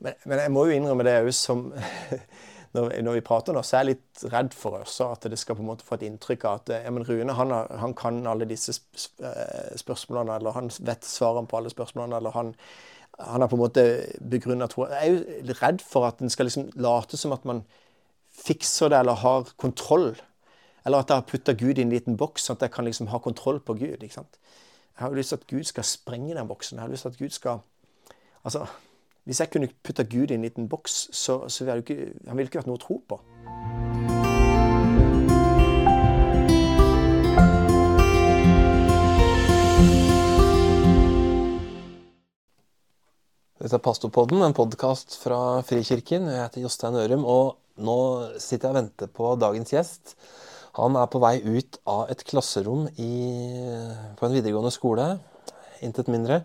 Men, men jeg må jo innrømme det òg som når, vi prater nå, så er jeg litt redd for også at det skal på en måte få et inntrykk av at ja, men Rune han, han kan alle disse eh, spørsmålene, eller han vet svarene på alle spørsmålene, eller han, han har på en måte begrunna tro Jeg er jo redd for at en skal liksom late som at man fikser det eller har kontroll. Eller at jeg har putta Gud i en liten boks, sånn at jeg kan liksom ha kontroll på Gud. ikke sant? Jeg har jo lyst til at Gud skal sprenge den boksen. Jeg har lyst til at Gud skal Altså, hvis jeg kunne putta Gud i en liten boks, så, så ville ikke, han ville ikke vært noe å tro på. Dette er Pastorpodden, en podkast fra Frikirken. Jeg heter Jostein Ørum, og nå sitter jeg og venter på dagens gjest. Han er på vei ut av et klasserom i, på en videregående skole, intet mindre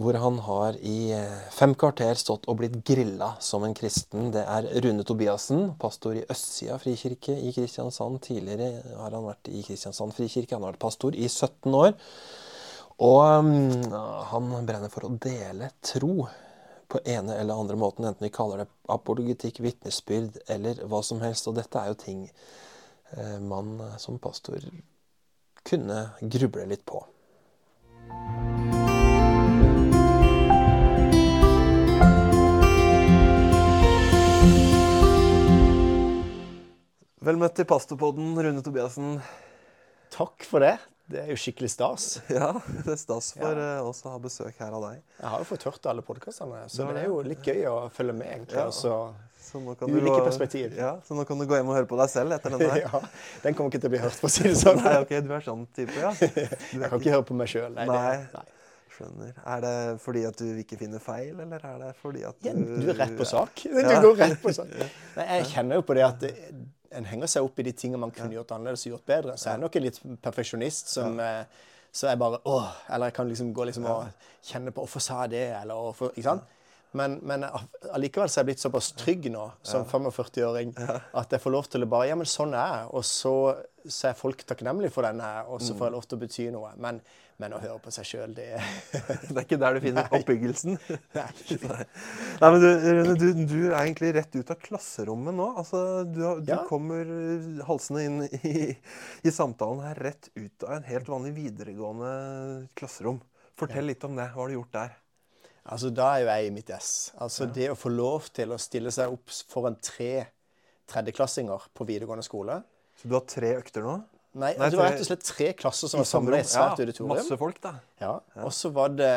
hvor han har i eh, fem kvarter stått og blitt grilla som en kristen. Det er Rune Tobiassen, pastor i Østsida frikirke i Kristiansand. Tidligere har han vært i Kristiansand frikirke. Han har vært pastor i 17 år. Og um, han brenner for å dele tro på ene eller andre måten, enten vi kaller det apologetikk, vitnesbyrd eller hva som helst. Og dette er jo ting eh, man som pastor kunne gruble litt på. Vel møtt til Pastopodden, Rune Tobiassen. Takk for det. Det er jo skikkelig stas. Ja, det er stas for ja. Eh, oss å ha besøk her av deg. Jeg har jo fått hørt alle podkastene, så det er jo litt gøy å følge med, egentlig. Ja. Så ulike gå, perspektiv. Ja, Så nå kan du gå hjem og høre på deg selv etter denne her? ja, Den kommer ikke til å bli hørt, for å si det sånn. Nei, ok, Du er sånn type, ja? jeg kan ikke høre på meg sjøl. Nei. nei. nei. Skjønner. Er det fordi at du ikke finner feil, eller er det fordi at du ja, Du er rett på sak. Du går rett på sak. Nei, jeg kjenner jo på det at en henger seg opp i de tingene man kunne gjort annerledes og gjort bedre. Så jeg er nok en litt perfeksjonist som. Eh, så jeg bare åh, Eller jeg kan liksom gå liksom og kjenne på Hvorfor sa jeg det? Eller hvorfor Ikke sant? Men, men allikevel så er jeg blitt såpass trygg nå som 45-åring at jeg får lov til å bare Ja, men sånn er jeg. Og så, så er folk takknemlige for den jeg og så får jeg lov til å bety noe. Men men å høre på seg sjøl, det Det er ikke der du finner oppbyggelsen? Nei. Nei, men du, du, du, er egentlig rett ut av klasserommet nå. Altså, du, du ja. kommer halsende inn i, i, samtalen her rett ut av en helt vanlig videregående klasserom. Fortell ja. litt om det. Hva har du gjort der? Altså, Da er jo jeg i mitt ess. Altså, ja. Det å få lov til å stille seg opp foran tre tredjeklassinger på videregående skole Så du har tre økter nå? Nei, Nei det var rett og slett tre klasser som var samla i et svært ja, auditorium. Masse folk da. Ja, Og så var det,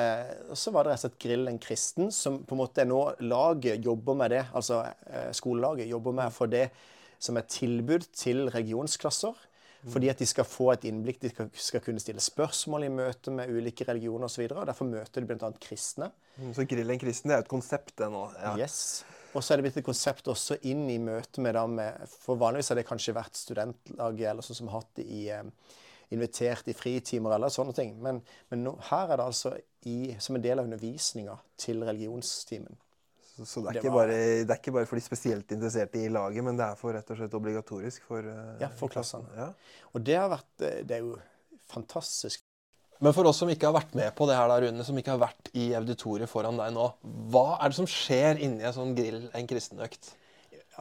så var det rett og slett Grill en kristen, som på en måte er nå laget jobber med det. Altså eh, skolelaget jobber med å få det som et tilbud til regionsklasser. Fordi at de skal få et innblikk, de skal, skal kunne stille spørsmål i møte med ulike religioner osv. Derfor møter de bl.a. kristne. Mm, så Grill en kristen det er et konsept, det nå? Ja. Yes. Og så er det blitt et konsept også inn i møte med, dem. For vanligvis har det kanskje vært studentlaget eller sånn som har hatt det i eh, invitert i fritimer eller sånne ting. Men, men nå, her er det altså i, som en del av undervisninga til religionstimen. Så, så det, er det, var, bare, det, er ikke bare for de spesielt interesserte i laget, men det er for rett og slett obligatorisk for uh, Ja, for klassene. Ja. Og det har vært eh, Det er jo fantastisk men for oss som ikke har vært med på det her, da, Rune, som ikke har vært i auditoriet foran deg nå, hva er det som skjer inni en sånn grill, en kristenøkt?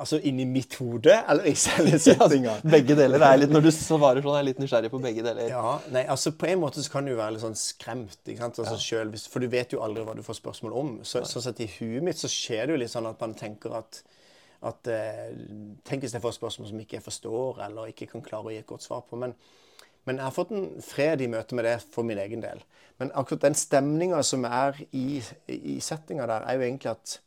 Altså inni mitt hode, eller i selve settinga? ja, begge deler. Er litt, når du svarer sånn, er jeg litt nysgjerrig på begge deler. Ja, nei, altså På en måte så kan du være litt sånn skremt. ikke sant? Altså, ja. selv, for du vet jo aldri hva du får spørsmål om. Så, sånn sett I huet mitt så skjer det jo litt sånn at man tenker at, at eh, Tenk hvis jeg får spørsmål som ikke jeg forstår, eller ikke kan klare å gi et godt svar på. men men jeg har fått en fred i møte med det for min egen del. Men akkurat den stemninga som er i, i settinga der, er jo egentlig at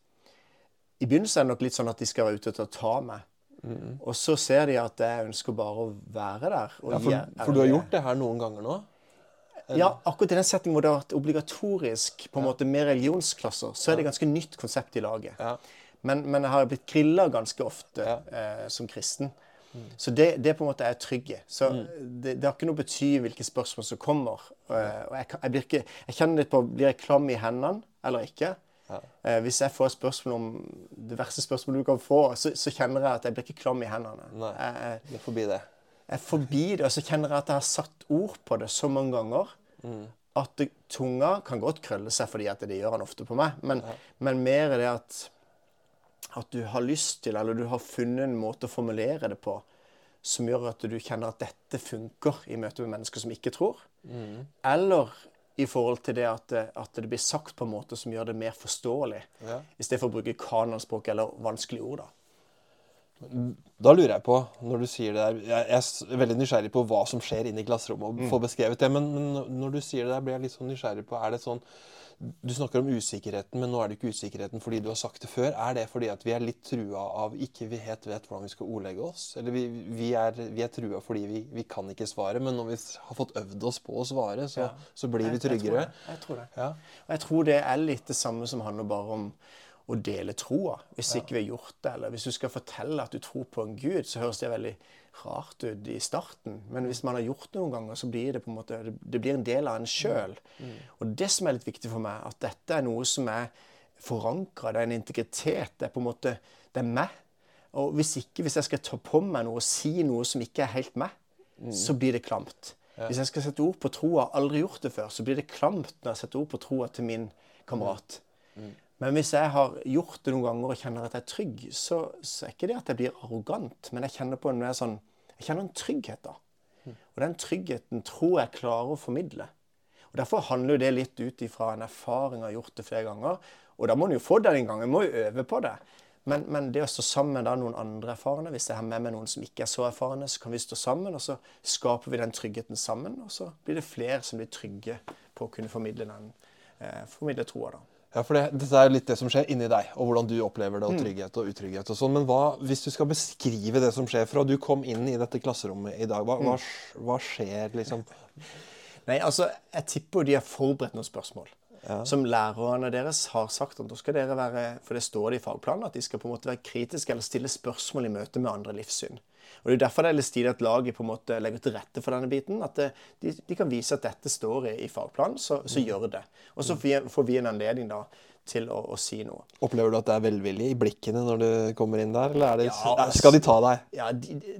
I begynnelsen er det nok litt sånn at de skal være ute til å ta meg. Mm. Og så ser de at jeg ønsker bare å være der. Ja, for, for, du har gjort det her noen ganger nå? Eller? Ja, akkurat i den settingen hvor det har vært obligatorisk på en ja. måte med religionsklasser, så er det et ganske nytt konsept i laget. Ja. Men, men, jeg har blitt grilla ganske ofte eh, som kristen. Så det, det, på en måte er trygge. Så mm. det, det, har ikke noe bety hvilke spørsmål som kommer. Uh, og jeg, jeg, ikke, jeg, kjenner litt på Blir jeg klam i hendene eller ikke? Ja. Uh, hvis jeg får spørsmål om det verste spørsmålet du kan få, så, så kjenner jeg at jeg blir ikke klam i hendene. Nei, jeg, jeg, er forbi det. Jeg er forbi det, og så kjenner jeg at jeg har satt ord på det så mange ganger. Mm. at tunga kan godt krølle seg, fordi at det gjør han ofte på meg, men, men mer er det at, at du har lyst til, eller du har funnet en måte å formulere det på som gjør at du kjenner at dette funker i møte med mennesker som ikke tror. Eller i forhold til det at, at det blir sagt på en måte som gjør det mer forståelig, Ja. i stedet for å bruke kanonspråk eller vanskelige ord. da. Da lurer jeg på, når du sier det der Jeg jeg er veldig nysgjerrig på hva som skjer inne i klasserommet, og får beskrevet det. Men, men når du sier det der, blir jeg litt sånn nysgjerrig på Er det sånn Du snakker om usikkerheten, men nå er det ikke usikkerheten fordi du har sagt det før. Er det fordi at vi er litt trua av ikke vi helt vet hvordan vi skal ordlegge oss? Eller vi, vi, er, vi er trua fordi vi, vi kan ikke svare, men når vi har fått øvd oss på å svare, så, Ja. så blir vi Jeg- jeg tror tryggere? det. Jeg tror det. Ja. Og jeg tror det er litt det samme som handler bare om å dele troa. Hvis ikke vi har gjort det, eller hvis du skal fortelle at du tror på en gud, så høres det veldig rart ut i starten. Men hvis man har gjort det noen ganger, så blir det på en måte, det- blir en del av en sjøl. Og det som er litt viktig for meg, at dette er noe som er forankra, det er en integritet. Det er på en måte, det er meg. Og hvis ikke, hvis jeg skal ta på meg noe og si noe som ikke er helt meg, så blir det klamt. Hvis jeg skal sette ord på troa, aldri gjort det før, så blir det klamt når jeg setter ord på troa til min kamerat. Men hvis jeg har gjort det noen ganger og kjenner at jeg er trygg, så, så er ikke det at jeg blir arrogant, men jeg kjenner på en, mer sånn, jeg kjenner en trygghet da. Og den tryggheten tror jeg klarer å formidle. Og Derfor handler jo det litt ut ifra en erfaring jeg har gjort det flere ganger. Og da må en jo få det en gang, en må jo øve på det. Men, men det å stå sammen med noen andre erfarne, hvis jeg har med meg noen som ikke er så erfarne, så kan vi stå sammen, og så skaper vi den tryggheten sammen. Og så blir det flere som blir trygge på å kunne formidle den, eh, formidle troa, da. Ja, for det, Dette er jo litt det som skjer inni deg, og hvordan du opplever det, og trygghet og utrygghet. og sånn. Men hva, hvis du skal beskrive det som skjer fra du kom inn i dette klasserommet i dag, hva, hva, hva skjer liksom? Nei, altså, jeg tipper jo de har forberedt noen spørsmål. Som lærerne deres har sagt at da skal dere være For det står det i fagplanen at de skal på en måte være kritiske eller stille spørsmål i møte med andre livssyn. Og Det er derfor det er litt stilig at laget på en måte legger til rette for denne biten. At det, de, de kan vise at dette står i, i fagplanen, så, så gjør det. Og så får vi, en anledning da til å, å si noe. Opplever du at det er velvilje i blikkene når du kommer inn der, eller er det, Ja, skal de ta deg? Ja, de, de,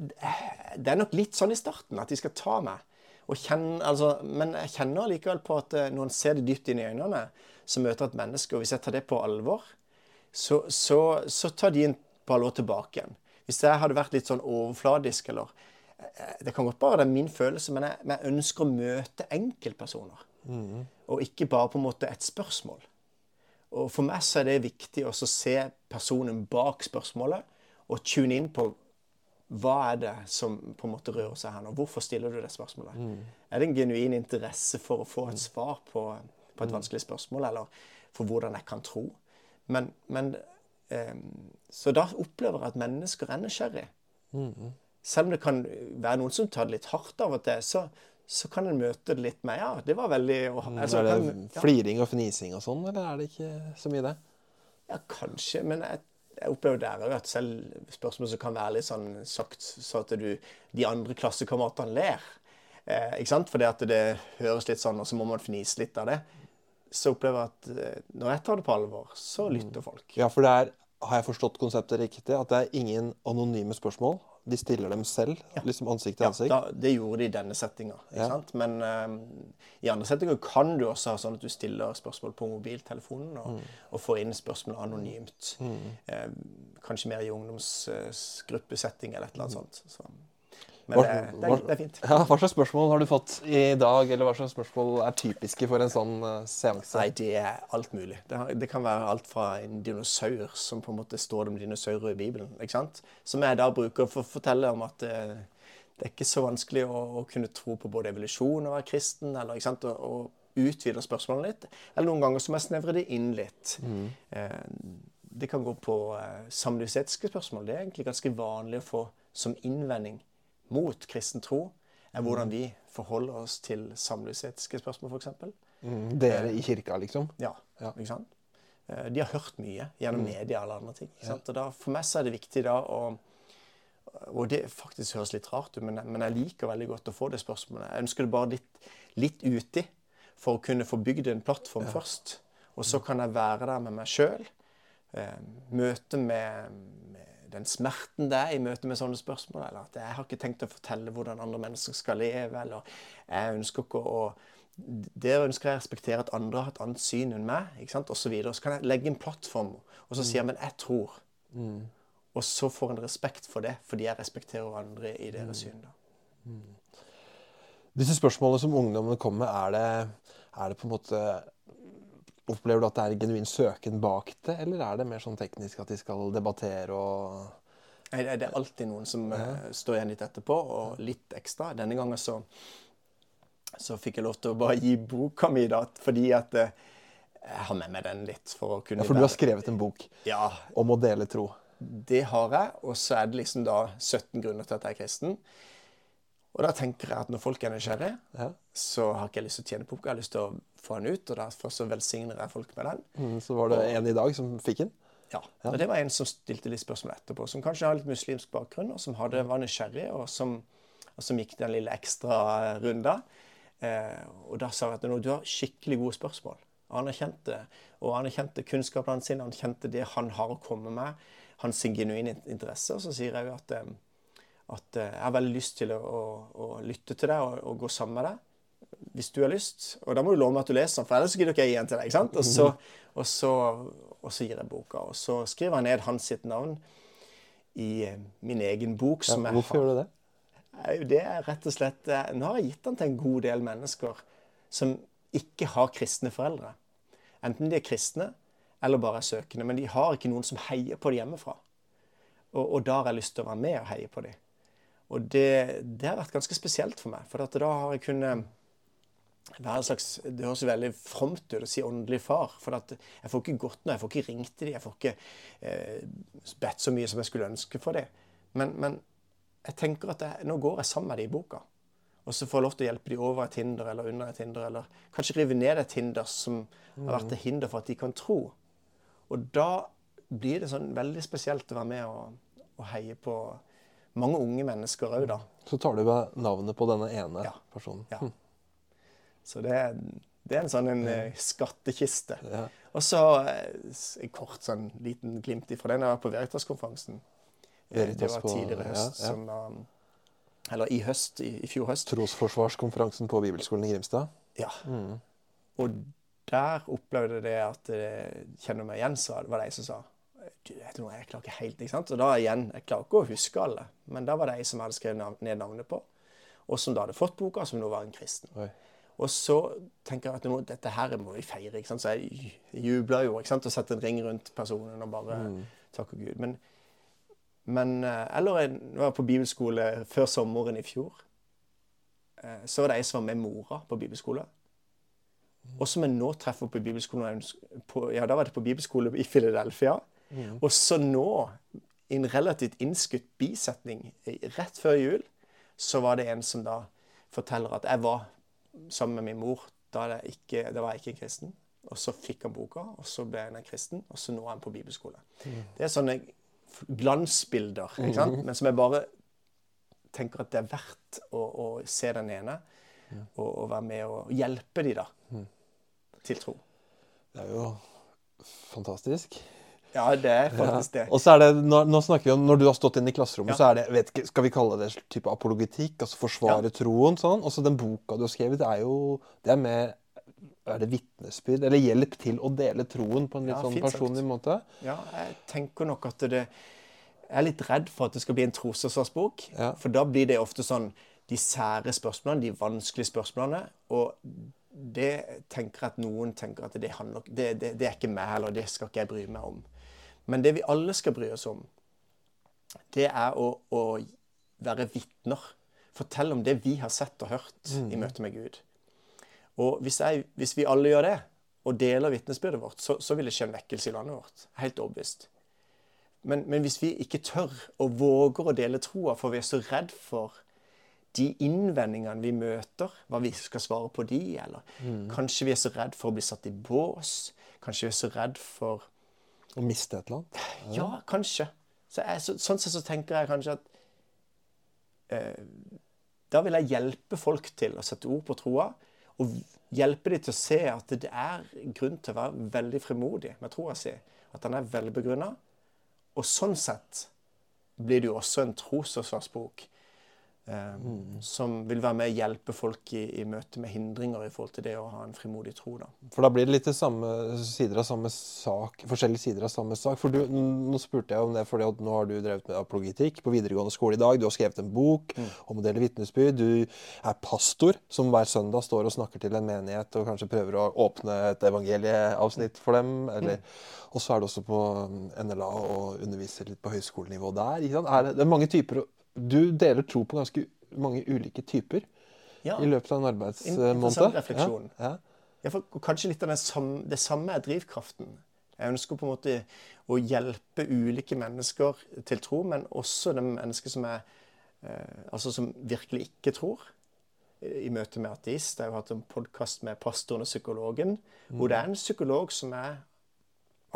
Det er nok litt sånn i starten at de skal ta meg. Kjenne, altså, men jeg kjenner likevel på at eh, når en ser det dypt inn i øynene, så møter et menneske, og hvis jeg tar det på alvor, så, så, så tar de en på alvor tilbake igjen. Hvis jeg hadde vært litt sånn overfladisk, eller eh, Det kan godt bare være min følelse, men jeg, men jeg ønsker å møte enkeltpersoner. Og ikke bare på en måte et spørsmål. Og For meg så er det viktig å se personen bak spørsmålet og tune inn på hva er det som på en måte rører seg her nå. Hvorfor stiller du det spørsmålet? Er det en genuin interesse for å få et svar på, på et vanskelig spørsmål, eller for hvordan jeg kan tro? Men, men Så da opplever jeg at mennesker er nysgjerrig. Selv om det kan være noen som tar det litt hardt av og til, så, så kan en møte det litt med Ja, det var veldig altså, er det kan- ja. fliring og fnising og sånn, eller er det ikke så mye det? Ja, kanskje, men jeg, jeg opplever der òg at selv spørsmål som kan være litt sånn sagt så at du, de andre klassekameratene ler. Eh, ikke sant? Fordi at det høres litt sånn, og så må man fnise litt av det. Så opplever jeg at eh, når jeg tar det på alvor, så lytter folk. Ja, for det er, har jeg forstått konseptet riktig, at det er ingen anonyme spørsmål? De stiller dem selv, liksom ansikt til Ja, ansikt? da, det gjorde de i denne settinga. sant? Men eh, i andre settinger kan du også ha sånn at du stiller spørsmål på mobiltelefonen og, og får inn spørsmål anonymt. Eh, kanskje mer i ungdomsgruppesetting eller et eller annet sånt. Så. Men Hva- det, det, er, det er fint. Ja, hva slags spørsmål har du fått i dag, eller hva slags spørsmål er typiske for en sånn uh, seanse? Nei, det er alt mulig. Det, har, det kan være alt fra en dinosaur, som på en måte står om dinosaurer i Bibelen, ikke sant? som jeg da bruker for å fortelle om at eh, det er ikke så vanskelig å, å kunne tro på både evolusjon og være kristen, eller ikke sant? Og, og utvide spørsmålene litt. Eller noen ganger så må jeg snevre det inn litt. Eh, det kan gå på eh, samlivsetiske spørsmål. Det er egentlig ganske vanlig å få som innvending mot kristen tro, er hvordan vi forholder oss til samlivsetiske spørsmål, f.eks. Mm, dere i kirka, liksom? Ja, Ja. ikke sant? Eh, De har hørt mye gjennom media eller andre ting. Sant? Og da, for meg så er det viktig da å Og det faktisk høres litt rart ut, men, men jeg liker veldig godt å få det spørsmålet. Jeg ønsker det bare litt, litt uti for å kunne få bygd en plattform først. Og så kan jeg være der med meg sjøl. Eh, møte med, med den smerten det er i møte med sånne spørsmål. Eller at jeg har ikke tenkt å fortelle hvordan andre mennesker skal leve. Eller jeg ønsker ikke å Der ønsker jeg å respektere at andre har et annet syn enn meg, ikke sant? og så videre. Så kan jeg legge en plattform, og så sier jeg men jeg tror. Og så får en respekt for det, fordi jeg respekterer andre i deres syn. da. Disse spørsmålene som ungdommene kommer med, er det, er det på en måte Opplever du at det er genuin søken bak det, eller er det mer sånn teknisk at de skal debattere og Nei, Det er alltid noen som ja. står igjen litt etterpå, og litt ekstra. Denne gangen så, så fikk jeg lov til å bare gi boka mi, da, fordi at eh, jeg har med meg den litt for å kunne Ja, for du har skrevet en bok Ja, om å dele tro. det har jeg. Og så er det liksom da 17 grunner til at jeg er kristen. Og da tenker jeg at når folk er nysgjerrige, Ja. så har ikke jeg lyst til å tjene på boka. Jeg har lyst til å få den ut, og derfor så velsigner jeg folk med den. Mm, Så var det en i dag som fikk den. Ja, og Det var en som stilte litt spørsmål etterpå, som kanskje har litt muslimsk bakgrunn, og som hadde, var nysgjerrig, og som, og som gikk den lille ekstra runda. Eh, og da sa jeg at nå, du har skikkelig gode spørsmål. Og han anerkjente, og anerkjente kunnskapene sine, han kjente det han har å komme med, hans genuine interesse. Og så sier jeg jo at, eh, at eh, jeg har veldig lyst til å, å, å lytte til deg og, og gå sammen med deg hvis du har lyst. Og da må du love meg at du leser den, for ellers gidder ikke jeg gi den til deg. ikke sant? Og så, og så, og så gir jeg boka. Og så skriver jeg ned hans sitt navn i eh, min egen bok. Ja, hvorfor gjør du det? Det er rett og slett eh, Nå har jeg gitt den til en god del mennesker som ikke har kristne foreldre. Enten de er kristne eller bare er søkende. Men de har ikke noen som heier på dem hjemmefra. Og, og da har jeg lyst til å være med og heie på dem. Og det, det har vært ganske spesielt for meg. For da har jeg kunnet være en slags, Det høres veldig fromt ut å si åndelig far. For jeg får ikke gått nå, jeg får ikke ringt til dem, jeg får ikke eh, bedt så mye som jeg skulle ønske for det. Men, men jeg tenker at jeg, nå går jeg sammen med dem i boka. Og så får jeg lov til å hjelpe dem over et hinder eller under et hinder. Eller kanskje rive ned et hinder som har vært til hinder for at de kan tro. Og da blir det sånn veldig spesielt å være med og, og heie på mange unge mennesker òg, da. Så tar du med navnet på denne ene Ja. personen. Ja. Så det, er- det er en sånn en eh, skattkiste. Ja. Og så eh, en kort sånn liten glimt ifra den. Jeg var på Veritas-konferansen. Eh, Det var tidligere i høst. Som, da- eller i høst, i, i fjor høst. Trosforsvarskonferansen på Bibelskolen i Grimstad. Ja. Og der opplevde jeg det at jeg Kjenner meg igjen, så var det ei som sa du, vet noe, jeg klarer ikke helt, ikke sant? Og da igjen, Jeg klarer ikke å huske alle, men da var det ei som hadde skrevet navn, ned navnet på, og som da hadde fått boka, som nå var en kristen. Oi. Og så tenker jeg at nå, dette her må vi feire. ikke sant? Så jeg jubler jo ikke sant? og setter en ring rundt personen og bare takker Gud. Men, men eh, Eller jeg var på bibelskole før sommeren i fjor. eh, Så var det ei som var med mora på bibelskole. Og som jeg nå treffer på bibelskolen på, Ja, da var det på bibelskole i Philadelphia. Og så nå, i en relativt innskutt bisetning rett før jul, så var det en som da forteller at jeg var sammen med min mor. Da, det ikke, da var jeg ikke kristen. Og så fikk han boka, og så ble han en kristen, og så nå er han på bibelskole. Det er sånne glansbilder, ikke sant? men som jeg bare tenker at det er verdt å, å se den ene, og, og være med og hjelpe de da, til tro. Det er jo fantastisk. Ja, det er faktisk det. Og så er det, nå, nå snakker vi om, Når du har stått inne i klasserommet, Ja. så er det vet ikke, skal vi kalle det type apologetikk? altså Forsvare troen? sånn. Også den boka du har skrevet, det er jo det er med er det vitnesbyrd? Eller hjelp til å dele troen på en litt Ja, sånn personlig sagt. måte? Ja, jeg tenker nok at det Jeg er litt redd for at det skal bli en trosforsvarsbok. Ja. For da blir det ofte sånn de sære spørsmålene, de vanskelige spørsmålene. Og det tenker at noen tenker at det, handler, det, det, det er ikke meg heller, det skal ikke jeg bry meg om. Men det vi alle skal bry oss om, det er å, å være vitner. Fortelle om det vi har sett og hørt i møte med Gud. Og hvis, jeg, hvis vi alle gjør det, og deler vitnesbyrdet vårt, så, så vil det skje en vekkelse i landet vårt. Helt overbevist. Men, men hvis vi ikke tør og våger å dele troa, for vi er så redd for de innvendingene vi møter, hva vi skal svare på de, eller kanskje vi er så redd for å bli satt i bås, kanskje vi er så redd for Å miste et eller annet? Ja, kanskje. Så jeg, så, sånn sett så tenker jeg kanskje at eh, Da vil jeg hjelpe folk til å sette ord på troa, og hjelpe dem til å se at det er grunn til å være veldig frimodig med troa si. At den er velbegrunna. Og sånn sett blir det jo også en trosforsvarsbok Eh, Som vil være med å hjelpe folk i, i møte med hindringer i forhold til det å ha en frimodig tro. da. For da blir det litt det samme sider av samme sak, forskjellige sider av samme sak. For du, Nå spurte jeg om det at nå har du drevet med apologitikk på videregående skole i dag. Du har skrevet en bok om å dele vitnesbyrd. Du er pastor som hver søndag står og snakker til en menighet og kanskje prøver å åpne et evangelieavsnitt for dem. Eller, Og så er du også på NLA og underviser litt på høyskolenivå der. Er det, det er mange typer Du deler tro på ganske mange ulike typer Ja. i løpet av en arbeidsmåned. Refleksjon. Ja, ja. For kanskje litt av det samme, det samme er drivkraften. Jeg ønsker på en måte å hjelpe ulike mennesker til tro, men også de mennesker som, er, eh, altså som virkelig ikke tror. I møte med ateist. Jeg har hatt en podkast med pastoren og psykologen, hvor det er en psykolog som er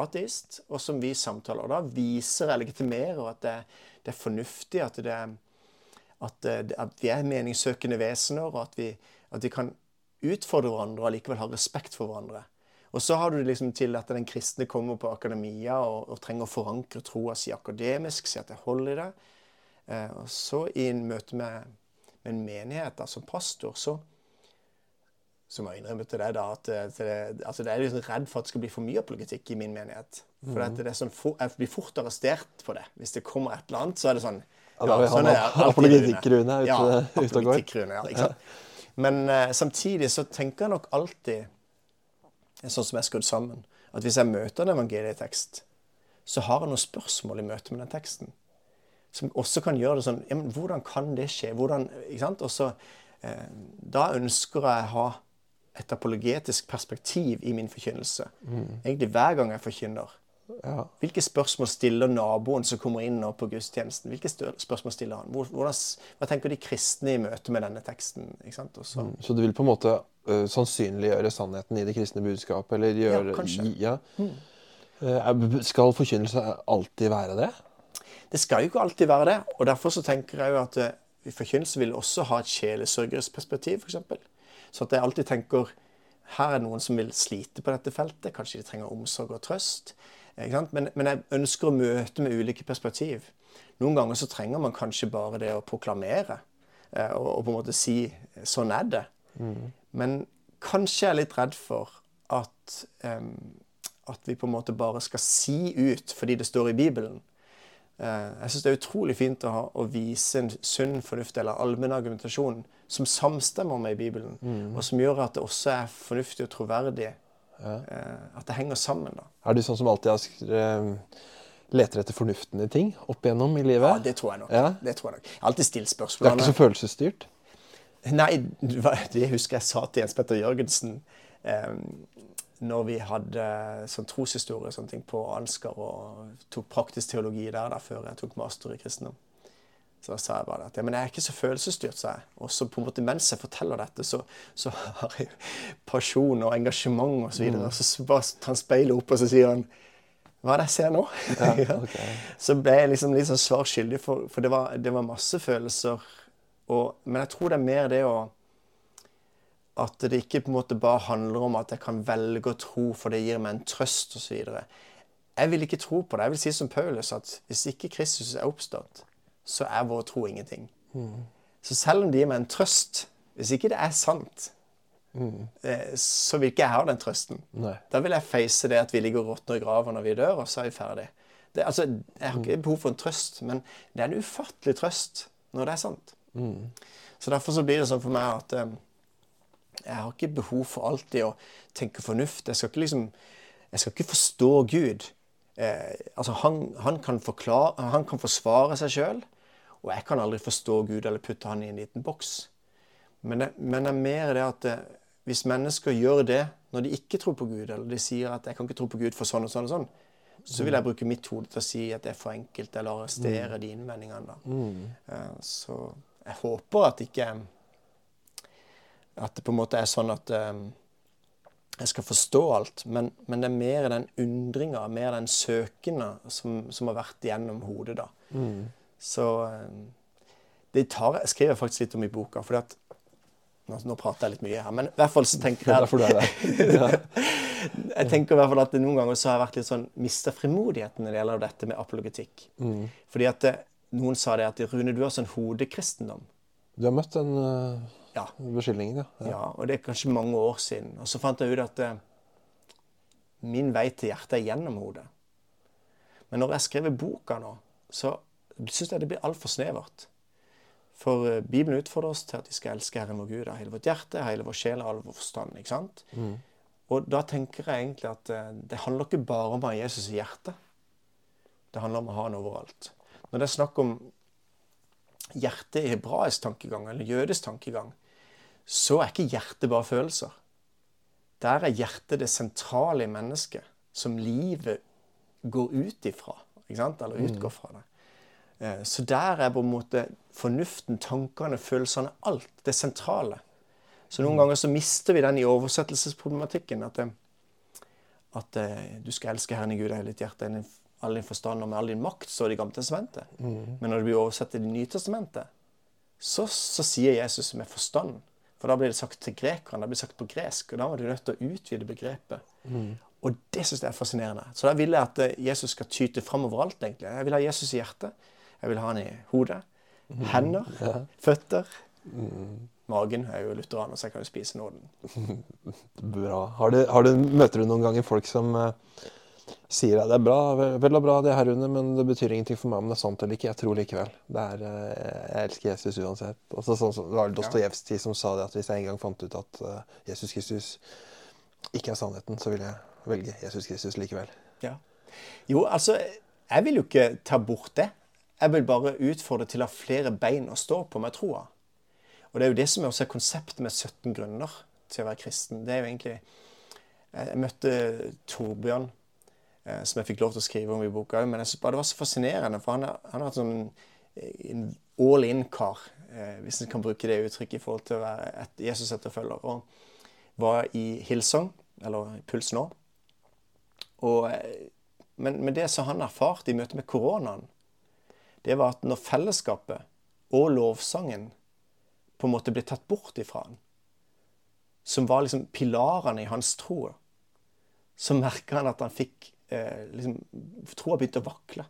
ateist, og som vi samtaler. Og da viser jeg legitimerer at det, det er fornuftig, at, det, at, det, at vi er meningssøkende vesener, og at vi, at vi kan utfordre hverandre og allikevel ha respekt for hverandre. Og så har du liksom til at den kristne kommer på akademia og, og trenger å forankre troa si akademisk, si at det holder i det. Eh, og så i en møte med, med en menighet altså pastor, så, så må jeg innrømme til deg da at, eh, til det, altså det er liksom redd for at det skal bli for mye apologetikk i min menighet. For mm. det er sånn, for, jeg blir fort arrestert på det. Hvis det kommer et eller annet, så er det sånn Ja, da er sånn han apologetikkruene ute- ja, ute og går. apologetikkrune, ja, ikke sant? Men uh, samtidig så tenker jeg nok alltid, sånn som jeg er skrudd sammen, at hvis jeg møter en evangelietekst, så har jeg noen spørsmål i møte med den teksten. Som også kan gjøre det sånn ja, men Hvordan kan det skje? Hvordan, ikke sant? Og så, uh, da ønsker jeg å ha et apologetisk perspektiv i min forkynnelse. Egentlig hver gang jeg forkynner. Ja. Hvilke spørsmål stiller naboen som kommer inn nå på gudstjenesten? Hvilke spørsmål stiller han? Hvordan, hva tenker de kristne i møte med denne teksten? Sant? Og så, Så du vil på en måte uh, sannsynliggjøre sannheten i det kristne budskapet? Eller gjøre, kanskje. Ja. Mm. Uh, Skal forkynnelse alltid være det? Det skal jo ikke alltid være det. og Derfor så tenker jeg jo at uh, forkynnelse vil også ha et sjelesørgersperspektiv, f.eks. Så at jeg alltid tenker her er det noen som vil slite på dette feltet. Kanskje de trenger omsorg og trøst. Men, men jeg ønsker å møte med ulike perspektiv. Noen ganger så trenger man kanskje bare det å proklamere eh, og, og på en måte si sånn er det. Men kanskje jeg er litt redd for at, um, at vi på en måte bare skal si ut fordi det står i Bibelen. Eh, Jeg syns det er utrolig fint å, ha, å vise en sunn fornuft eller allmenn argumentasjon som samstemmer med Bibelen, og som gjør at det også er fornuftig og troverdig. Ja. At det henger sammen. da. Er du sånn som alltid har sk- leter etter fornuften i ting opp igjennom i livet? Ja, det tror jeg nok. Ja. Det tror jeg nok. Jeg har alltid stilt spørsmål. Det er ikke så følelsesstyrt? Nei, det husker jeg sa til Jens Petter Jørgensen eh, når vi hadde sånn troshistorie og sånne ting på Ansgar og tok praktisk teologi der der før jeg tok master i kristendom. Så da sa jeg bare at ja, men jeg er ikke så følelsesstyrt, sa jeg. Og så på en måte mens jeg forteller dette, så, så har jeg pasjon og engasjement og så. Og så bare tar han speilet opp, og så sier han Hva er det jeg ser nå? Ja, okay. Så ble jeg liksom litt sånn svar skyldig, for, for det, var, det var masse følelser. Og, men jeg tror det er mer det å At det ikke på en måte bare handler om at jeg kan velge å tro, for det gir meg en trøst osv. Jeg vil ikke tro på det. Jeg vil si som Paulus at hvis ikke Kristus er oppstått, så er vår tro ingenting. Så selv om det gir meg en trøst, hvis ikke det er sant, mm. så vil ikke jeg ha den trøsten. Nei. Da vil jeg face det at vi ligger og råtner i grava når vi dør, og så er vi ferdig. Det, altså, jeg har ikke behov for en trøst, men det er en ufattelig trøst når det er sant. Så derfor så blir det sånn for meg at eh, jeg har ikke behov for alltid å tenke fornuft. Jeg skal ikke liksom Jeg skal ikke forstå Gud. Eh, altså han, han, kan forklare, han kan forsvare seg sjøl, og jeg kan aldri forstå Gud eller putte han i en liten boks. Men det, men det er mer det at eh, hvis mennesker gjør det når de ikke tror på Gud, eller de sier at 'jeg kan ikke tro på Gud for sånn og sånn', og sånn, så vil jeg bruke mitt hode til å si at det er for enkelt, eller arrestere de innvendingene. da. Eh, Så jeg håper at ikke At det på en måte er sånn at eh, jeg skal forstå alt, men, men det er mer den undringa, mer den søkende, som, som har vært gjennom hodet, da. Så eh, det tar, jeg skriver faktisk litt om i boka, fordi at nå, nå prater jeg litt mye her, men i hvert fall så tenker er jeg derfor du er der. jeg tenker i hvert fall at det noen ganger så har jeg vært litt sånn mista frimodigheten når det gjelder dette med apologetikk. Fordi at det, noen sa det at Rune, du har sånn hodekristendom. Du har møtt en uh, Ja. beskyldningen, ja. Ja, og det er kanskje mange år siden. Og så fant jeg ut at eh, min vei til hjertet er gjennom hodet. Men når jeg skriver boka nå, så syns jeg det blir altfor snevert. For eh, Bibelen utfordrer oss til at vi skal elske Herren vår Gud av hele vårt hjerte, hele vår sjel og all vår forstand. ikke sant? Og da tenker jeg egentlig at eh, det handler ikke bare om å ha Jesus i hjertet. Det handler om å ha han overalt. Når det er snakk om hjertet i hebraisk tankegang, eller jødisk tankegang, så er ikke hjertet bare følelser. Der er hjertet det sentrale i mennesket, som livet går ut ifra. Eller utgår fra det. Eh, Så der er på en måte fornuften, tankene, følelsene, alt det sentrale. Så noen ganger så mister vi den i oversettelsesproblematikken. At, det, at eh, du skal elske Herren i Gud av hele ditt hjerte, all din forstand og med all din makt, står det i Gamle testamentet. Men når det blir oversatt til Det nye testamentet, så, så sier Jesus med forstand. For da blir det sagt til grekerne, det blir sagt på gresk, og da var du nødt til å utvide begrepet. Og det syns jeg er fascinerende. Så da vil jeg at eh, Jesus skal tyte fram overalt, egentlig. Jeg vil ha Jesus i hjertet. Jeg vil ha han i hodet. Hender. Føtter. Magen jeg er jo lutheraner, så jeg kan jo spise nåden. Bra. Har du, har du, møter du noen ganger folk som eh, sier at det er bra, vel, og bra det her under, men det betyr ingenting for meg om det er sant eller ikke. Jeg tror likevel. Det er, eh, jeg elsker Jesus uansett. Også sånn, som- det var Dostojevskij som sa det at hvis jeg en gang fant ut at eh, Jesus Kristus ikke er sannheten, så vil jeg velge Jesus Kristus likevel. Ja. Jo, altså, jeg vil jo ikke ta bort det. Jeg vil bare utfordre til å ha flere bein å stå på med troa. Og det er jo det som også er konseptet med 17 grunner til å være kristen. Det er jo egentlig Jeg møtte Torbjørn, eh, som jeg fikk lov til å skrive om i boka. Men jeg synes bare det var så fascinerende, for han har, hatt sånn eh, en all in-kar, eh, hvis en kan bruke det uttrykket, i forhold til å være et Jesus-etterfølger. Og var i Hillsong, eller Puls nå. Og, eh, men, men det som han erfarte i møte med koronaen, det var at når fellesskapet og lovsangen på en måte ble tatt bort ifra han, som var liksom pilarene i hans tro, så merka han at han fikk eh, liksom, Troa begynte å vakle.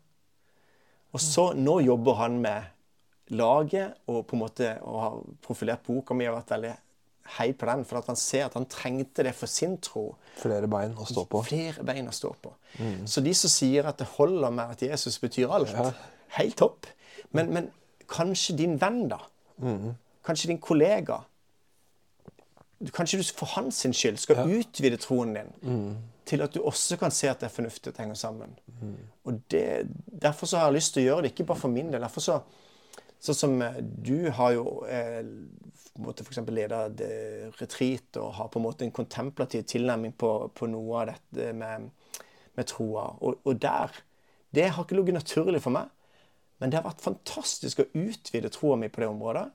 Og så nå jobber han med laget og på en måte og har profilert boka mi og vært veldig hei på den, for at han ser at han trengte det for sin tro. Flere bein å stå på. Flere bein å stå på. Så de som sier at det holder med at Jesus betyr alt, helt topp. Men, men kanskje din venn, da? Kanskje din kollega? Kanskje du for hans skyld skal utvide troen din til at du også kan se at det er fornuftig at det henger sammen. Og det, Derfor så har jeg lyst til å gjøre det, ikke bare for min del. Derfor så, Sånn som eh, du har jo eh, f.eks. leda et retreat og har på en måte en kontemplativ tilnærming på, på noe av dette med, med troa. Og, og der Det har ikke ligget naturlig for meg, men det har vært fantastisk å utvide troa mi på det området.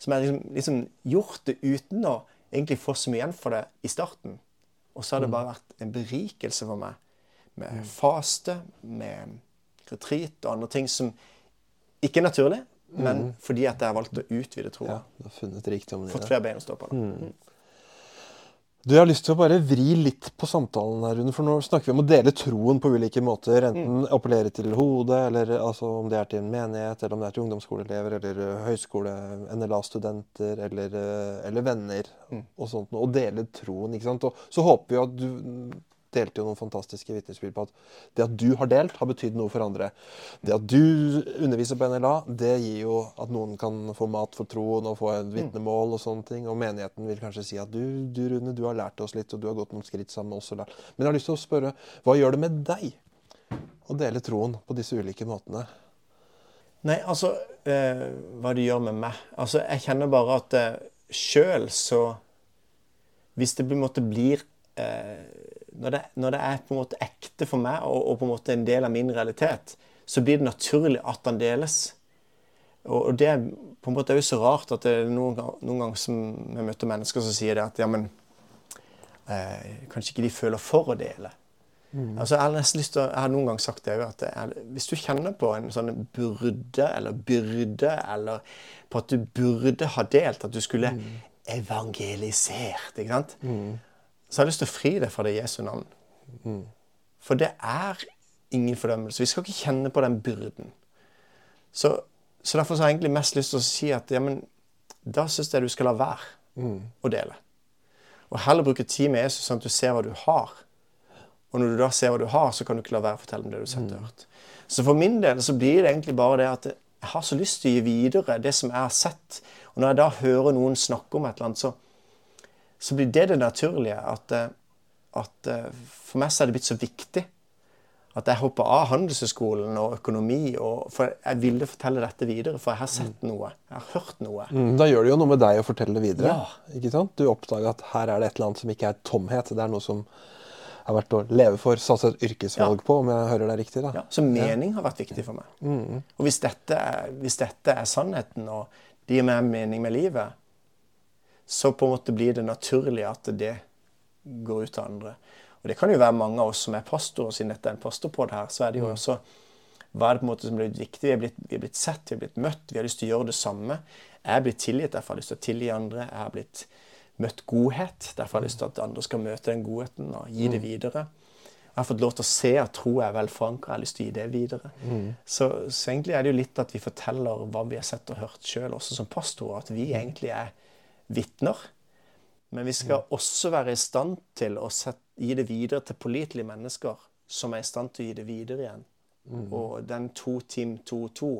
Som jeg liksom, liksom gjort det uten å egentlig få så mye igjen for det i starten. Og så har det bare vært en berikelse for meg med faste, med retreat og andre ting som ikke er naturlig, men fordi at jeg har valgt å utvide troa. Ja, du har funnet rikdommen i Fått flere bein å stå på. Da. Du, Jeg har lyst til å bare vri litt på samtalen her, Rune. For nå snakker vi om å dele troen på ulike måter. Enten appellere til hodet, eller altså, om det er til en menighet, eller om det er til ungdomsskoleelever, eller høyskole, NLA-studenter, eller, eller venner. Og sånt. Og dele troen. ikke sant? Og så håper vi at du delte jo noen fantastiske vitnesbyrd på at det at du har delt, har betydd noe for andre. Det at du underviser på NLA, det gir jo at noen kan få mat for troen og få et vitnemål og sånne ting. Og menigheten vil kanskje si at du, du Rune, du har lært oss litt, og du har gått noen skritt sammen med oss. Men jeg har lyst til å spørre, hva gjør det med deg å dele troen på disse ulike måtene? Nei, altså øh, Hva det gjør med meg? Altså, Jeg kjenner bare at øh, sjøl så Hvis det på en måte blir eh, når, det, når det er på en måte ekte for meg og, og på en måte en del av min realitet, så blir det naturlig at den deles. Og, og det er på en måte også så rart at det er noen, noen ganger som jeg møter mennesker som sier det at ja, men eh, kanskje ikke de føler for å dele. Altså, jeg har nesten lyst til å, jeg har noen gang sagt det, jo, at det er, hvis du kjenner på en sånn burde eller byrde, eller på at du burde ha delt, at du skulle evangelisert, ikke sant? Så har jeg lyst til å fri deg fra det Jesu navn. For det er ingen fordømmelse. Vi skal ikke kjenne på den byrden. Så, så derfor så har jeg egentlig mest lyst til å si at ja, men, da syns jeg du skal la være å dele. Og heller bruke tid med Jesus sånn at du ser hva du har. Og når du da ser hva du har, så kan du ikke la være å fortelle om det du har sett og hørt. Så for min del så blir det egentlig bare det at jeg har så lyst til å gi videre det som jeg har sett. Og når jeg da hører noen snakke om et eller annet, så, så blir det det naturlige. At, eh, at eh, for meg så er det blitt så viktig at jeg hopper av Handelshøyskolen og økonomi. Og, for jeg ville fortelle dette videre, for jeg har sett noe. Jeg har hørt noe. Mm, Da gjør det jo noe med deg å fortelle det videre. Ja. Ikke sant? Du oppdager at her er det et eller annet som ikke er tomhet. Det er noe som har vært å leve for, satse et yrkesvalg på, om jeg hører deg riktig. da. Ja, så mening har vært viktig for meg. Og hvis dette, er, hvis dette er sannheten, og det gir meg mening med livet, så på en måte blir det naturlig at det går ut til andre. Og det kan jo være mange av oss som er pastorer, siden dette er en pastorpod her, så er det jo også hva er det på en måte som blir viktig? Vi er, blitt, vi er blitt sett, vi er blitt møtt, vi har lyst til å gjøre det samme. Jeg er blitt tilgitt, derfor har jeg lyst til å tilgi andre. Jeg har blitt møtt godhet, derfor har jeg lyst til at andre skal møte den godheten og gi det videre. Jeg har fått lov til å se at tro er vel forankra, jeg har lyst til å gi det videre. Så, så egentlig er det jo litt at vi forteller hva vi har sett og hørt sjøl, også som pastorer, at vi egentlig er vitner. Men vi skal også være i stand til å gi det videre til pålitelige mennesker som er i stand til å gi det videre igjen. Og den to team 2-2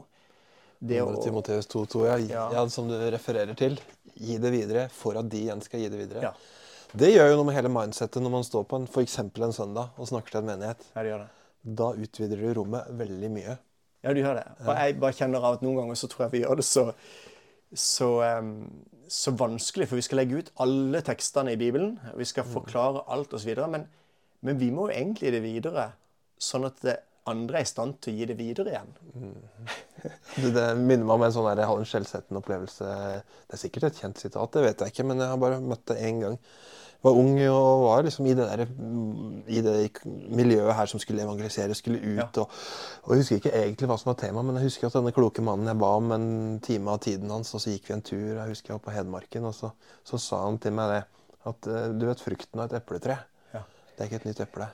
det å- Timoteus 2,2, ja. Ja. ja. Som du refererer til. Gi det videre for at de igjen skal gi det videre. Ja. Det gjør jo noe med hele mindsettet når man står på en, for eksempel en søndag og snakker til en menighet. Ja, det gjør det. Da utvider du rommet veldig mye. Ja, du gjør det. Og jeg bare kjenner av at noen ganger så tror jeg vi gjør det så, så, så vanskelig. For vi skal legge ut alle tekstene i Bibelen. Vi skal forklare alt osv. Men, men vi må jo egentlig det videre, sånn at det andre er i stand til å gi det videre igjen. Det, det minner meg om en sånn der, jeg hadde en skjellsettende opplevelse. Det er sikkert et kjent sitat, det vet jeg ikke, men jeg har bare møtt det én gang. Var ung og var liksom i det, der, mm, i det miljøet her som skulle evangelisere, skulle ut. Ja. Og, og Jeg husker ikke egentlig hva som var tema, men jeg husker at denne kloke mannen jeg ba om en time av tiden hans, og så gikk vi en tur. Jeg husker jeg var på Hedmarken, og så, så sa han til meg det at eh, du vet frukten av et epletre. Ja. Det er ikke et nytt eple.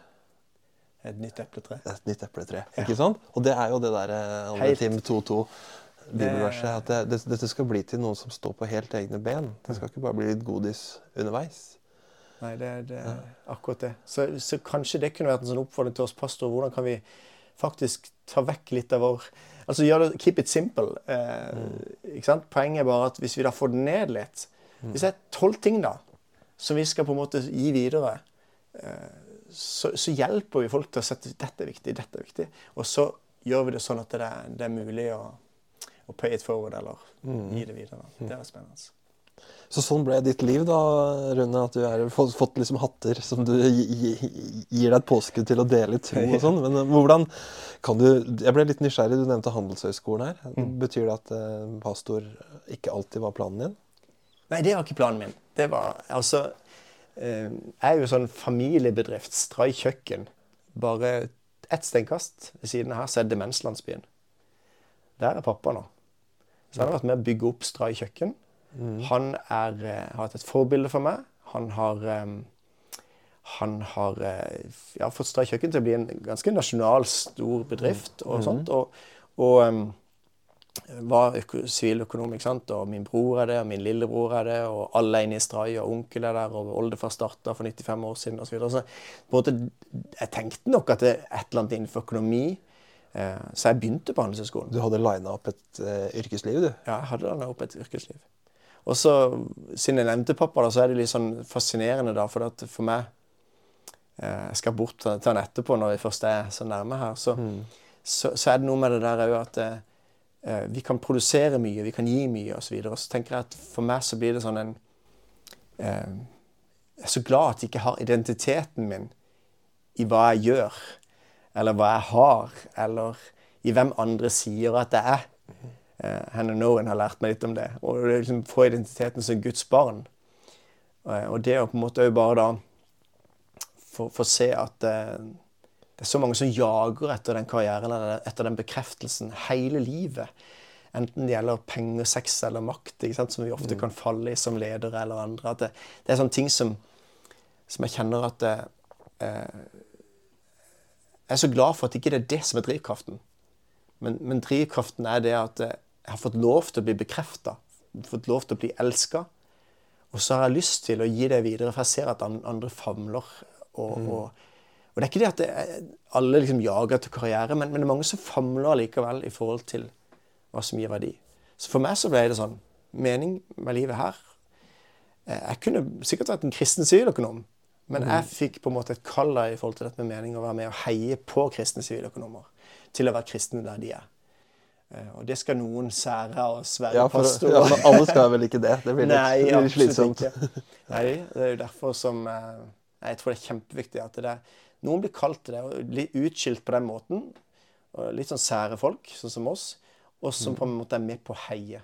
Et nytt epletre. Et nytt epletre. Ikke sant? Og det er jo det der eh. Tim 2.2 bibelverset. At det, det, dette skal bli til noen som står på helt egne ben. Det skal ikke bare bli litt godis underveis. Nei, det, er akkurat det. Så, så kanskje det kunne vært en sånn oppfordring til oss pastorer. Hvordan kan vi faktisk ta vekk litt av vår Altså gjøre det Keep it simple. Eh, ikke sant? Poenget er bare at hvis vi da får det ned litt Hvis det er tolv ting da, som vi skal på en måte gi videre, eh, så, så hjelper vi folk til å sette dette er viktig, dette er viktig. Og så gjør vi det sånn at det er, det er mulig å, å pay it forward, eller gi det videre. Det er spennende. Så sånn ble ditt liv, da, Rune. At du har fått, liksom hatter som du gi- gi- gir deg et påskudd til å dele i to og sånn. Men eh, hvordan kan du Jeg ble litt nysgjerrig. Du nevnte Handelshøyskolen her. Betyr det at eh, pastor ikke alltid var planen din? Nei, det var ikke planen min. Det var altså eh, Jeg er jo sånn familiebedrift, Stray kjøkken. Bare ett steinkast ved siden av her, så er demenslandsbyen. Der er pappa nå. Så han har vært med å bygge opp Stray kjøkken. Han er, eh, har vært et forbilde for meg. Han har han har eh, ja, fått Stray kjøkken til å bli en ganske nasjonal, stor bedrift. og sånt, og, og em, var siviløkonom, ikke sant? og min bror er det, og min lillebror er det, og alle er inne i Stray, og onkel er der, og oldefar starta for 95 år siden osv. Så, videre. så på en måte, jeg tenkte nok at det er et eller annet innenfor økonomi, eh, så jeg begynte på Handelshøyskolen. Du hadde lina opp et eh, yrkesliv, du. Ja, jeg hadde lina opp et yrkesliv. Og så, siden jeg nevnte pappa, da, så er det litt sånn fascinerende, da, for at for meg eh, Jeg skal bort til han etterpå, når vi først er så nærme her. Så, så, så er det noe med det der òg at eh, eh, vi kan produsere mye, vi kan gi mye osv. Og, så og så tenker jeg at for meg så blir det sånn en eh, Jeg er så glad at jeg ikke har identiteten min i hva jeg gjør, eller hva jeg har, eller i hvem andre sier at jeg er. Hannah Noen har lært meg litt om det. Og det liksom få identiteten som Guds barn. Eh, og det å på en måte òg bare da få få se at eh, det er så mange som jager etter den karrieren eller etter den bekreftelsen hele livet. Enten det gjelder penger, sex eller makt, ikke sant? som vi ofte kan falle i som ledere eller andre. Det, det er sånne ting som, som jeg kjenner at eh, Jeg er så glad for at ikke det er det som er drivkraften. Men, men drivkraften er det at eh, jeg har fått lov til å bli bekrefta fått lov til å bli elska. Og så har jeg lyst til å gi det videre, for jeg ser at andre famler. Og, mm. og, og, det er ikke det at det alle liksom jager til karriere, men, men, det er mange som famler likevel i forhold til hva som gir verdi. Så for meg så ble det sånn mening med livet her. Eh, jeg kunne sikkert vært en kristen siviløkonom, men mm. jeg fikk på en måte et kall i forhold til dette med mening å være med og heie på kristne siviløkonomer til å være kristne der de er. Eh, og det skal noen sære og svære ja, pastorer. Ja, men alle skal vel ikke det? Det blir litt, Nei, litt slitsomt. Ikke. Nei, det er jo derfor som eh, Jeg tror det er kjempeviktig at det, noen blir kalt til det, og blir utskilt på den måten. Litt sånn sære folk, sånn som oss, og som på en måte er med på å heie.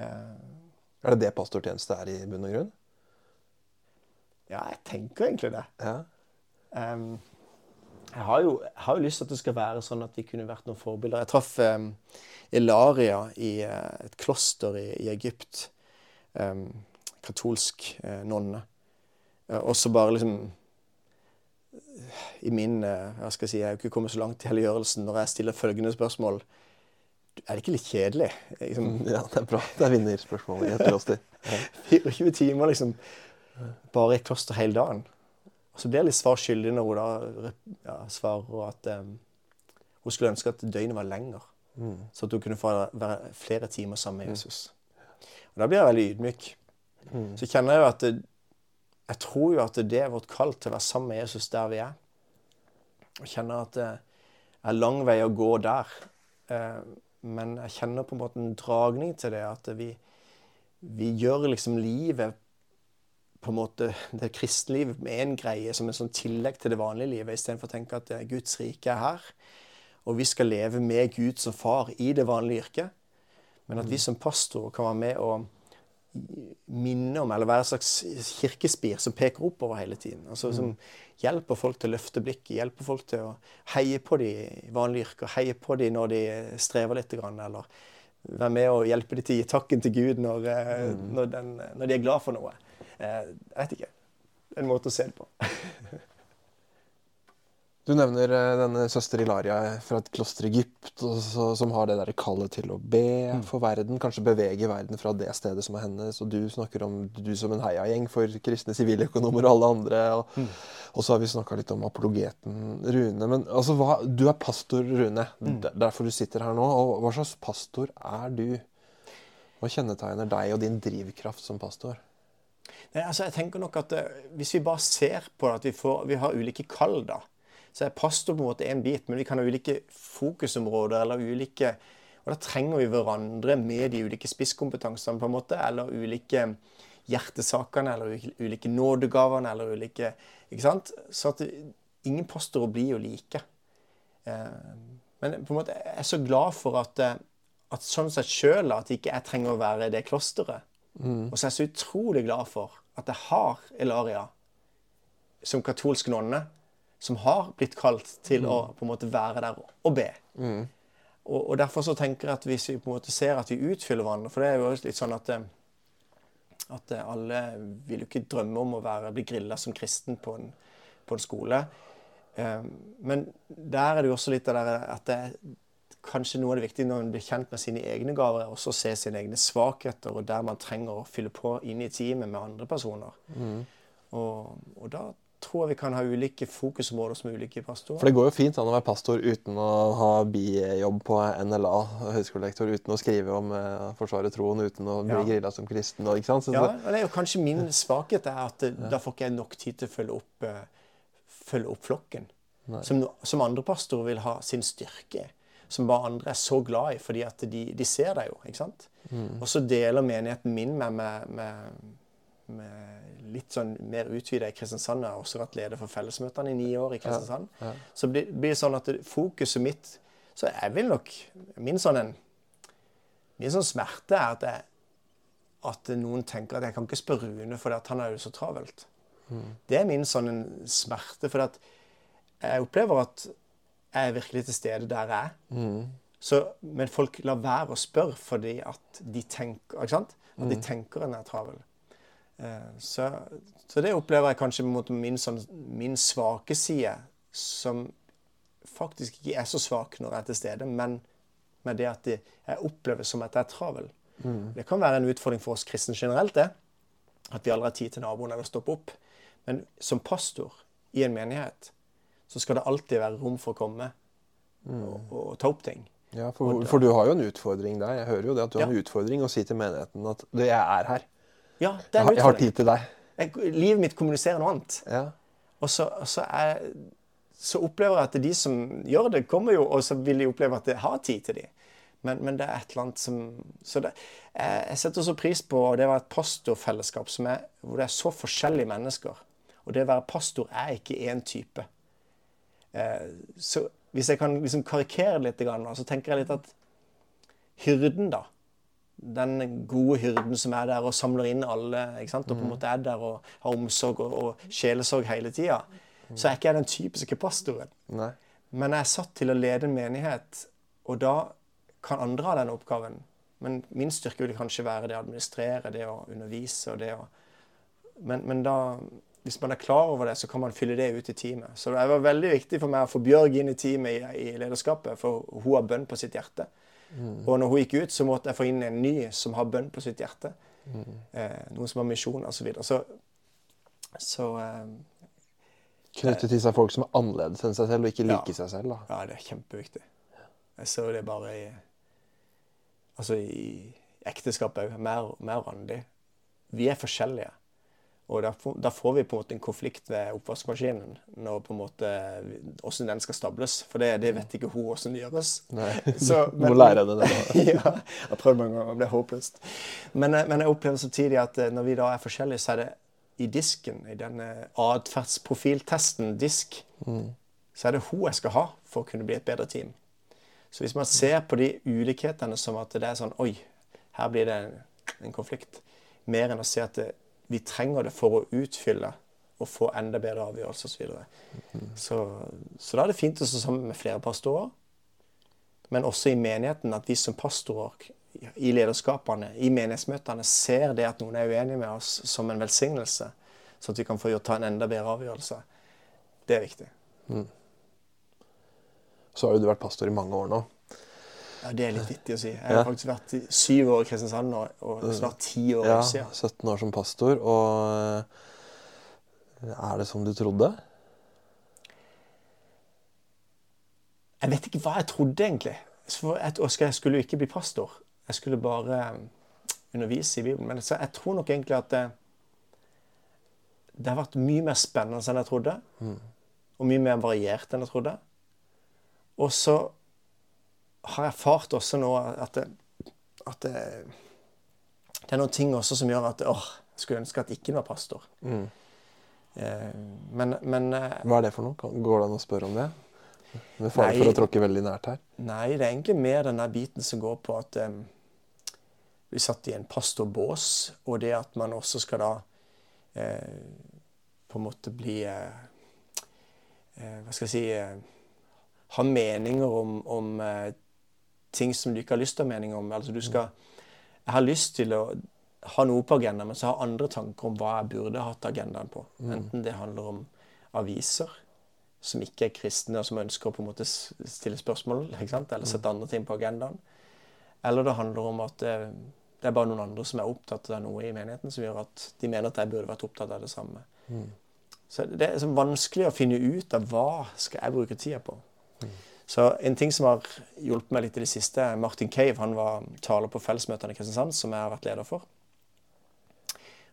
Eh, er det det pastortjeneste er i bunn og grunn? Ja, jeg tenker egentlig det. Ja. Um, jeg har, jo, jeg har, jo, lyst til at det skal være sånn at vi kunne vært noen forbilder. Jeg traff um, Ilaria i uh, et kloster i, i Egypt. Um, katolsk uh, nonne. Uh, og så bare liksom I min Hva skal jeg si Jeg har ikke kommet så langt i helliggjørelsen når jeg stiller følgende spørsmål. Er det ikke litt kjedelig? Liksom, ja, det er bra. Det er vinnerspørsmålet i et kloster. Ja. 24 timer liksom bare i et kloster hele dagen. Så blir jeg litt svar skyldig når hun da ja, svarer at um, hun skulle ønske at døgnet var lenger. Mm. Så at hun kunne få være flere timer sammen med mm. Jesus. Og Da blir jeg veldig ydmyk. Mm. Så kjenner jeg jo at det, jeg tror jo at det er vårt kall til å være sammen med Jesus der vi er. Og kjenner at det er lang vei å gå der. Eh, men jeg kjenner på en måte en dragning til det. At vi, vi gjør liksom livet på en måte det kristenlivet med en greie som en sånn tillegg til det vanlige livet, istedenfor å tenke at eh, Guds rike er her, og vi skal leve med Gud som far i det vanlige yrket. Men at vi som pastorer kan være med og minne om, eller være et slags kirkespir som peker oppover hele tiden. altså Som hjelper folk til å løfte blikket, hjelper folk til å heie på de i vanlige yrker, heie på de når de strever litt, eller være med og hjelpe de til å gi takken til Gud når, eh, mm. når, den, når de er glad for noe. Eh, jeg vet ikke. En måte å se det på. Du nevner eh, denne søster Ilaria fra et kloster i Egypt som har det der kallet til å be mm. for verden, kanskje bevege verden fra det stedet som er hennes. Og du snakker om du som en heiagjeng for kristne siviløkonomer og alle andre. Og, mm. og så har vi snakka litt om apologeten Rune. Men altså, hva, du er pastor, Rune. Mm. Derfor du sitter her nå. Og hva slags pastor er du? Hva kjennetegner deg og din drivkraft som pastor? Nei, altså jeg tenker nok at uh, Hvis vi bare ser på at vi, får, vi har ulike kall, da, så er pastor på en måte én bit, men vi kan ha ulike fokusområder eller ulike Og da trenger vi hverandre med de ulike spisskompetansene, på en måte, eller ulike hjertesakene, eller ulike nådegavene, eller ulike Ikke sant? Så at ingen pastorer blir jo like. Uh, men på en måte jeg er så glad for at, eh, at sånn sett sjøl at ikke jeg trenger å være i det klosteret. Mm. Og så er jeg så utrolig glad for at jeg har Elaria som katolsk nonne, som har blitt kalt til mm. å på en måte være der og be. Mm. Og, og, derfor så tenker jeg at hvis vi på en måte ser at vi utfyller hverandre For det er jo litt sånn at, eh, at alle vil jo ikke drømme om å være, bli grilla som kristen på en, på en skole. Um, men der er det jo også litt av det at det, kanskje noe av det viktige når en blir kjent med sine egne gaver, er også å se sine egne svakheter, og der man trenger å fylle på inn i teamet med andre personer. Mm. Og, og, da tror jeg vi kan ha ulike fokusområder som ulike pastorer. For det går jo fint an å være pastor uten å ha bijobb på NLA, høyskolelektor, uten å skrive om eh, Forsvaret troen, uten å bli ja. grilla som kristen. Og, ikke sant? Så, ja, det er jo kanskje min svakhet er at ja. da får ikke jeg nok tid til å følge opp, uh, følge opp flokken. Som, som, andre pastorer vil ha sin styrke som bare andre er så glad i, fordi at de, de ser deg jo. ikke sant? Mm. Og så deler menigheten min med, med, med, med litt sånn mer utvida i Kristiansand. Jeg har også vært leder for fellesmøtene i ni år i Kristiansand. Ja, ja. Så blir det sånn at fokuset mitt Så jeg vil nok Min sånn en, min sånn smerte er at, jeg, at noen tenker at jeg kan ikke spørre Rune, for han er jo så travelt. Mm. Det er min sånn smerte. For jeg opplever at er virkelig til stede der jeg er. Mm. Så, men folk lar være å spørre fordi at de tenker ikke sant? At de mm. tenker en er travel. Eh, så, så, det opplever jeg kanskje mot min, sånn, min svake side, som faktisk ikke er så svak når jeg er til stede, men med det at de, jeg opplever som at jeg er travel. Det kan være en utfordring for oss kristne generelt, det. At vi aldri har tid til naboen eller stoppe opp. Men som pastor i en menighet så skal det alltid være rom for å komme og, og ta opp ting. Ja, for, for du har jo en utfordring der. Jeg hører jo det at du har en utfordring å si til menigheten at du, 'jeg er her'. Ja, det er en jeg har tid til deg. Jeg, livet mitt kommuniserer noe annet. Ja. Og så, så, er, så opplever jeg at de som gjør det, kommer jo, og så vil de oppleve at jeg har tid til dem. Men, men det er et eller annet som så det, jeg, setter så pris på og det var et pastorfellesskap som er, hvor det er så forskjellige mennesker. Og det å være pastor er ikke én type. Eh, så hvis jeg kan liksom karikere det litt, så tenker jeg litt at hyrden, da den gode hyrden som er der og samler inn alle, og på en måte er der og har omsorg og, og sjelesorg hele tida, så er ikke jeg den typiske pastoren. Nei. Men jeg er satt til å lede en menighet, og da kan andre ha den oppgaven. Men min styrke vil kanskje være det å administrere, det å undervise og det å Men, men da, hvis man er klar over det, så kan man fylle det ut i teamet. Så det var veldig viktig for meg å få Bjørg inn i teamet i, i lederskapet, for hun har bønn på sitt hjerte. Og når hun gikk ut, så måtte jeg få inn en ny som har bønn på sitt hjerte. Eh, noen som har misjon osv. Så, videre. så så eh, Knytte til seg folk som er annerledes enn seg selv, og ikke Ja. liker seg selv. da. Ja, det er kjempeviktig. Jeg ser jo det bare i Altså i ekteskapet òg. Mer, mer vanlig. Vi er forskjellige. Og da, får- da får vi på en måte en konflikt ved oppvaskmaskinen. når på en måte, Hvordan den skal stables. For det, det vet ikke hun hvordan det gjøres. Nei. Så- Du må lære henne det. da. ja, jeg har prøvd mange ganger, men det er håpløst. Men, eh, men jeg opplever samtidig at eh, når vi da er forskjellige, så er det i disken, i denne atferdsprofiltesten DISK, så er det hun jeg skal ha for å kunne bli et bedre team. Så hvis man ser på de ulikhetene som at det er sånn Oi, her blir det en, en konflikt. Mer enn å se at det, vi trenger det for å utfylle og få enda bedre avgjørelser osv. Så, videre. så Så da er det fint å stå sammen med flere pastorer men også i menigheten, at vi som pastorer i lederskapene, i menighetsmøtene, ser det at noen er uenige med oss, som en velsignelse. Så at vi kan få ta en enda bedre avgjørelse. Det er viktig. Så har jo du vært pastor i mange år nå. Ja, Det er litt vittig å si. Jeg Ja. har faktisk vært i syv år i Kristiansand nå, og snart ti år Ja, i 17 år som pastor. Og eh, er det som du trodde? Jeg vet ikke hva jeg trodde, egentlig. For jeg, skal- jeg skulle jo ikke bli pastor. Jeg skulle bare eh, undervise i Bibelen. Men så jeg tror nok egentlig at det, det har vært mye mer spennende enn jeg trodde. Og mye mer variert enn jeg trodde. Og så har erfart også nå at det, at det, det er noen ting også som gjør at åh, jeg skulle ønske at ikke var pastor. Eh, men, men eh, Hva er det for noe? Går det an å spørre om det? Med fare for å tråkke veldig nært her. Nei, det er egentlig mer den der biten som går på at eh, vi satt i en pastorbås, og det at man også skal da eh, på en måte bli eh, Hva skal jeg si Ha meninger om, om ting som du ikke har lyst til å ha mening om. Altså du skal Jeg har lyst til å ha noe på agendaen, men så har andre tanker om hva jeg burde hatt agendaen på. Enten det handler om aviser som ikke er kristne, og som ønsker å på en måte stille spørsmål eller sette andre ting på agendaen. Eller det handler om at det, det er bare noen andre som er opptatt av noe i menigheten, som gjør at de mener at jeg burde vært opptatt av det samme. Så Det er så vanskelig å finne ut av hva skal jeg bruke tida på. Så En ting som har hjulpet meg litt i det siste, er Martin Cave. Han var taler på fellesmøtene i Kristiansand, som jeg har vært leder for.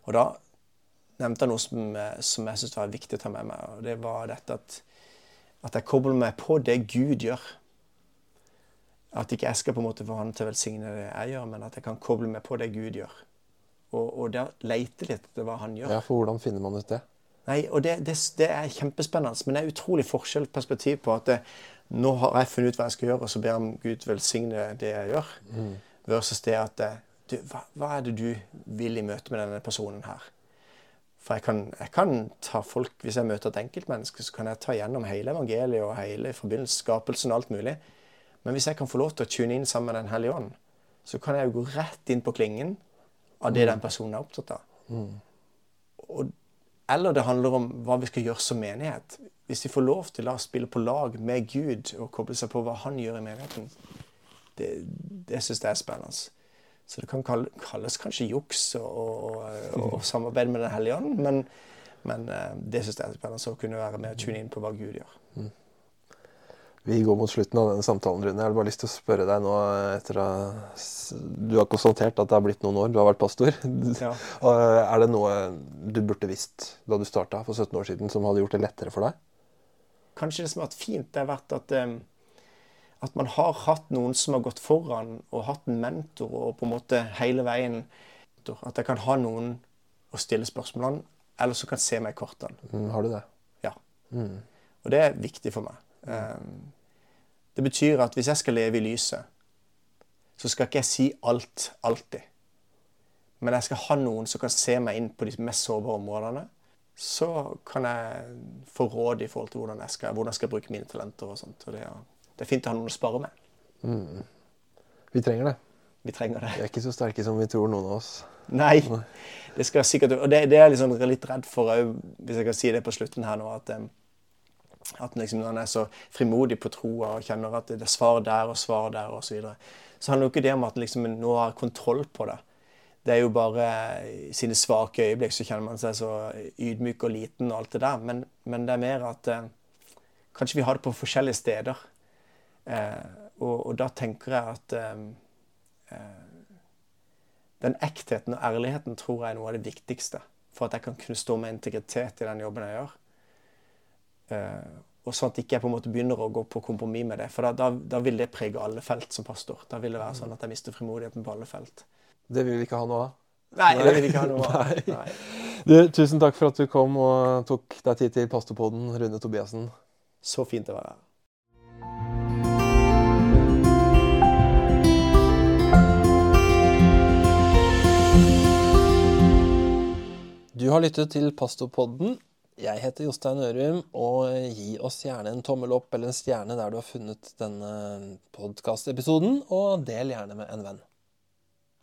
Og da nevnte han noe som, eh, som jeg syntes var viktig å ta med meg. og Det var dette at, at jeg kobler meg på det Gud gjør. At ikke jeg skal på en måte få han til å velsigne det jeg gjør, men at jeg kan koble meg på det Gud gjør. Og, og da leite litt etter hva han gjør. Ja, For hvordan finner man ut det? Nei, og det, det, det er kjempespennende, men det er utrolig forskjell perspektiv på at det, nå har jeg funnet ut hva jeg skal gjøre, og så ber jeg om Gud velsigne det jeg gjør, versus det at du, hva, hva er det du vil i møte med denne personen her? For jeg kan, jeg kan ta folk, Hvis jeg møter et enkeltmenneske, så kan jeg ta gjennom hele evangeliet og hele skapelsen og alt mulig. Men hvis jeg kan få lov til å tune inn sammen med Den hellige ånd, så kan jeg jo gå rett inn på klingen av det den personen er opptatt av. Og, eller det handler om hva vi skal gjøre som menighet. Hvis de får lov til å spille på lag med Gud og koble seg på hva han gjør i menigheten, det, det syns jeg er spennende. Så det kan kalles kanskje juks og, og, og, og samarbeid med Den hellige ånd, men, men eh, det syns jeg er spennende å kunne være med og tune inn på hva Gud gjør. Vi går mot slutten av denne samtalen, Rune. Jeg har bare lyst til å spørre deg nå etter at Du har konstatert at det har blitt noen år, du har vært pastor. Ja. er det noe du burde visst da du starta for 17 år siden, som hadde gjort det lettere for deg? Kanskje det som har vært fint, det har vært at, eh, at man har hatt noen som har gått foran, og hatt en mentor, og på en måte hele veien At jeg kan ha noen å stille spørsmålene, eller som kan se meg i kortene. Mm, har du det? Ja. Mm. Og det er viktig for meg. Ehm, det betyr at hvis jeg skal leve i lyset, så skal ikke jeg si alt alltid. Men jeg skal ha noen som kan se meg inn på de mest sårbare områdene. Så kan jeg få råd i forhold til hvordan jeg skal, hvordan jeg skal bruke mine talenter. og sånt. Og det, er, det, er, fint å ha noen å spare med. Mm. Vi trenger det. Vi trenger det. Vi er ikke så sterke som vi tror, noen av oss. Nei. Det skal sikkert, og det, det er jeg liksom litt redd for òg, hvis jeg kan si det på slutten her nå. at um, at liksom, han er så frimodig på troa og kjenner at det er svar der og svar der osv. Så, videre. så handler jo ikke det om at liksom, nå har kontroll på det. Det er jo bare i sine svake øyeblikk så kjenner man seg så ydmyk og liten og alt det der. Men, men det er mer at eh, kanskje vi har det på forskjellige steder. Eh, og, og, da tenker jeg at eh, eh den ektheten og ærligheten tror jeg er noe av det viktigste for at jeg kan kunne stå med integritet i den jobben jeg gjør. Eh, og sånn at jeg ikke på en måte begynner å gå på kompromiss med det. For da, da, da, vil det prege alle felt som pastor. Da vil det være sånn at jeg mister frimodigheten på alle felt. Det vil vi ikke ha noe av. Nei, det vil vi ikke ha noe av. Nei. Du, tusen takk for at du kom og tok deg tid til Pastorpodden, Rune Tobiassen. Så fint å være her. Du har lyttet til Pastorpodden. Jeg heter Jostein Ørum, og gi oss gjerne en tommel opp eller en stjerne der du har funnet denne podkastepisoden, og del gjerne med en venn.